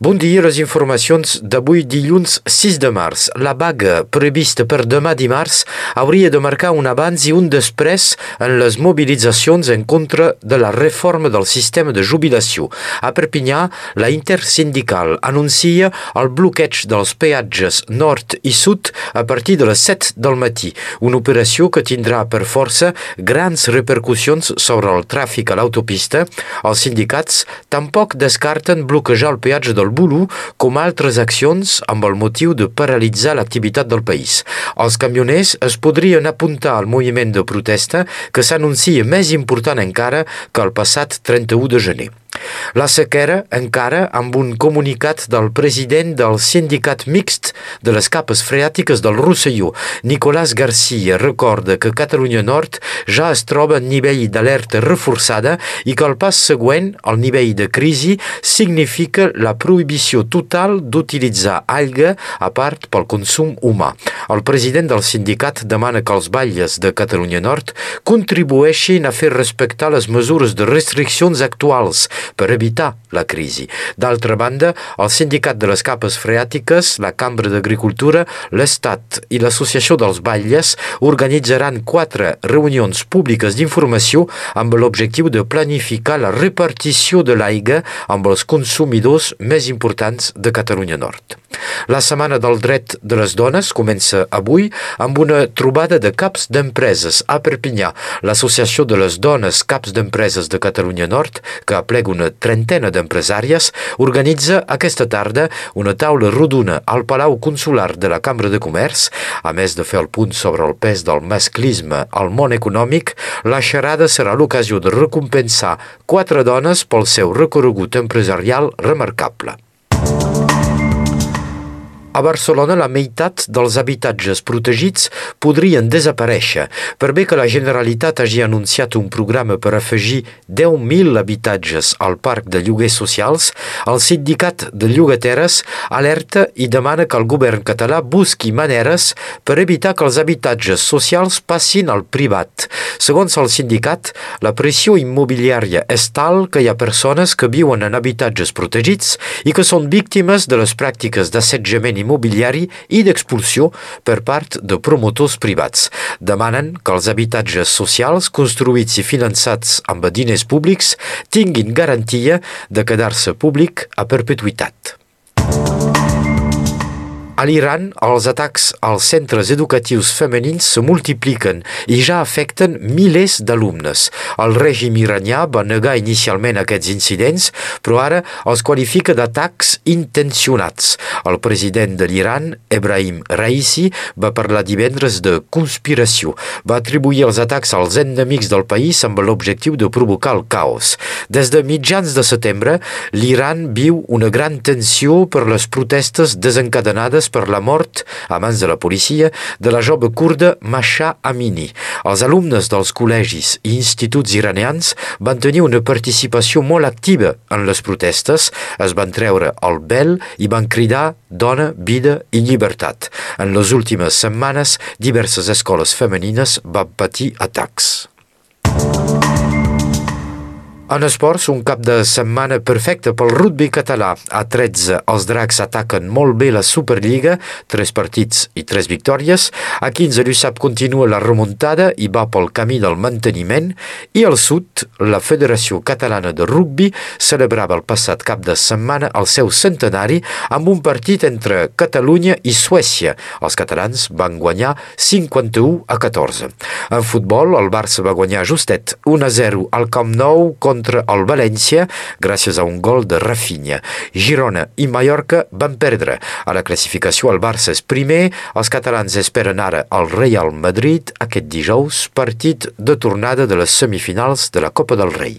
Bon dia, les informacions d'avui dilluns 6 de març. La vaga prevista per demà dimarts hauria de marcar un abans i un després en les mobilitzacions en contra de la reforma del sistema de jubilació. A Perpinyà, la intersindical anuncia el bloqueig dels peatges nord i sud a partir de les 7 del matí, una operació que tindrà per força grans repercussions sobre el tràfic a l'autopista. Els sindicats tampoc descarten bloquejar el peatge del del Bulu com altres accions amb el motiu de paralitzar l'activitat del país. Els camioners es podrien apuntar al moviment de protesta que s'anuncia més important encara que el passat 31 de gener. La sequera encara amb un comunicat del president del sindicat mixt de les capes freàtiques del Rosselló, Nicolás Garcia, recorda que Catalunya Nord ja es troba en nivell d'alerta reforçada i que el pas següent, el nivell de crisi, significa la prohibició total d'utilitzar alga a part pel consum humà. El president del sindicat demana que els batlles de Catalunya Nord contribueixin a fer respectar les mesures de restriccions actuals per evitar la crisi. D'altra banda, el Sindicat de les Capes Freàtiques, la Cambra d'Agricultura, l'Estat i l'Associació dels Batlles organitzaran quatre reunions públiques d'informació amb l'objectiu de planificar la repartició de l'aigua amb els consumidors més importants de Catalunya Nord. La Setmana del Dret de les Dones comença avui amb una trobada de caps d'empreses a Perpinyà. L'Associació de les Dones Caps d'Empreses de Catalunya Nord, que aplega una trentena d'empresàries, organitza aquesta tarda una taula rodona al Palau Consular de la Cambra de Comerç. A més de fer el punt sobre el pes del masclisme al món econòmic, la xerrada serà l'ocasió de recompensar quatre dones pel seu recorregut empresarial remarcable. A Barcelona, la meitat dels habitatges protegits podrien desaparèixer. Per bé que la Generalitat hagi anunciat un programa per afegir 10.000 habitatges al parc de lloguers socials, el sindicat de llogateres alerta i demana que el govern català busqui maneres per evitar que els habitatges socials passin al privat. Segons el sindicat, la pressió immobiliària és tal que hi ha persones que viuen en habitatges protegits i que són víctimes de les pràctiques d'assetjament immobiliari i d'expulsió per part de promotors privats. Demanen que els habitatges socials construïts i finançats amb diners públics tinguin garantia de quedar-se públic a perpetuïtat. A l'Iran, els atacs als centres educatius femenins se multipliquen i ja afecten milers d'alumnes. El règim iranià va negar inicialment aquests incidents, però ara els qualifica d'atacs intencionats. El president de l'Iran, Ebrahim Raisi, va parlar divendres de conspiració. Va atribuir els atacs als enemics del país amb l'objectiu de provocar el caos. Des de mitjans de setembre, l'Iran viu una gran tensió per les protestes desencadenades per la mort, a mans de la policia, de la jove kurda Masha Amini. Els alumnes dels col·legis i instituts iraneans van tenir una participació molt activa en les protestes, es van treure el vel i van cridar dona, vida i llibertat. En les últimes setmanes, diverses escoles femenines van patir atacs. En esports, un cap de setmana perfecte pel rugby català. A 13, els dracs ataquen molt bé la Superliga, tres partits i tres victòries. A 15, l'USAP continua la remuntada i va pel camí del manteniment. I al sud, la Federació Catalana de Rugby celebrava el passat cap de setmana el seu centenari amb un partit entre Catalunya i Suècia. Els catalans van guanyar 51 a 14. En futbol, el Barça va guanyar justet 1 a 0 al Camp Nou contra contra el València gràcies a un gol de Rafinha. Girona i Mallorca van perdre. A la classificació el Barça és primer, els catalans esperen ara el Real Madrid aquest dijous, partit de tornada de les semifinals de la Copa del Rei.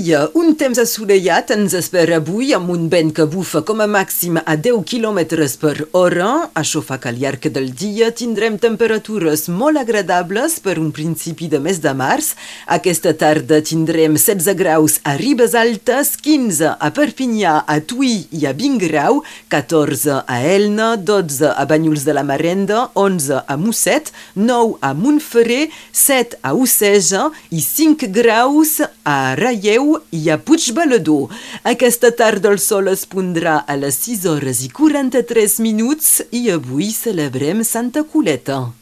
dia, un temps assolellat ens espera avui amb un vent que bufa com a màxim a 10 km per hora. Això fa que al llarg del dia tindrem temperatures molt agradables per un principi de mes de març. Aquesta tarda tindrem 16 graus a Ribes Altes, 15 a Perpinyà, a Tui i a Vingrau, 14 a Elna, 12 a Banyuls de la Marenda, 11 a Musset, 9 a Montferrer, 7 a Oceja i 5 graus a Raieu i a Puigbalador. Aquesta tarda el sol es pondrà a les 6 hores i 43 minuts i avui celebrem Santa Coleta.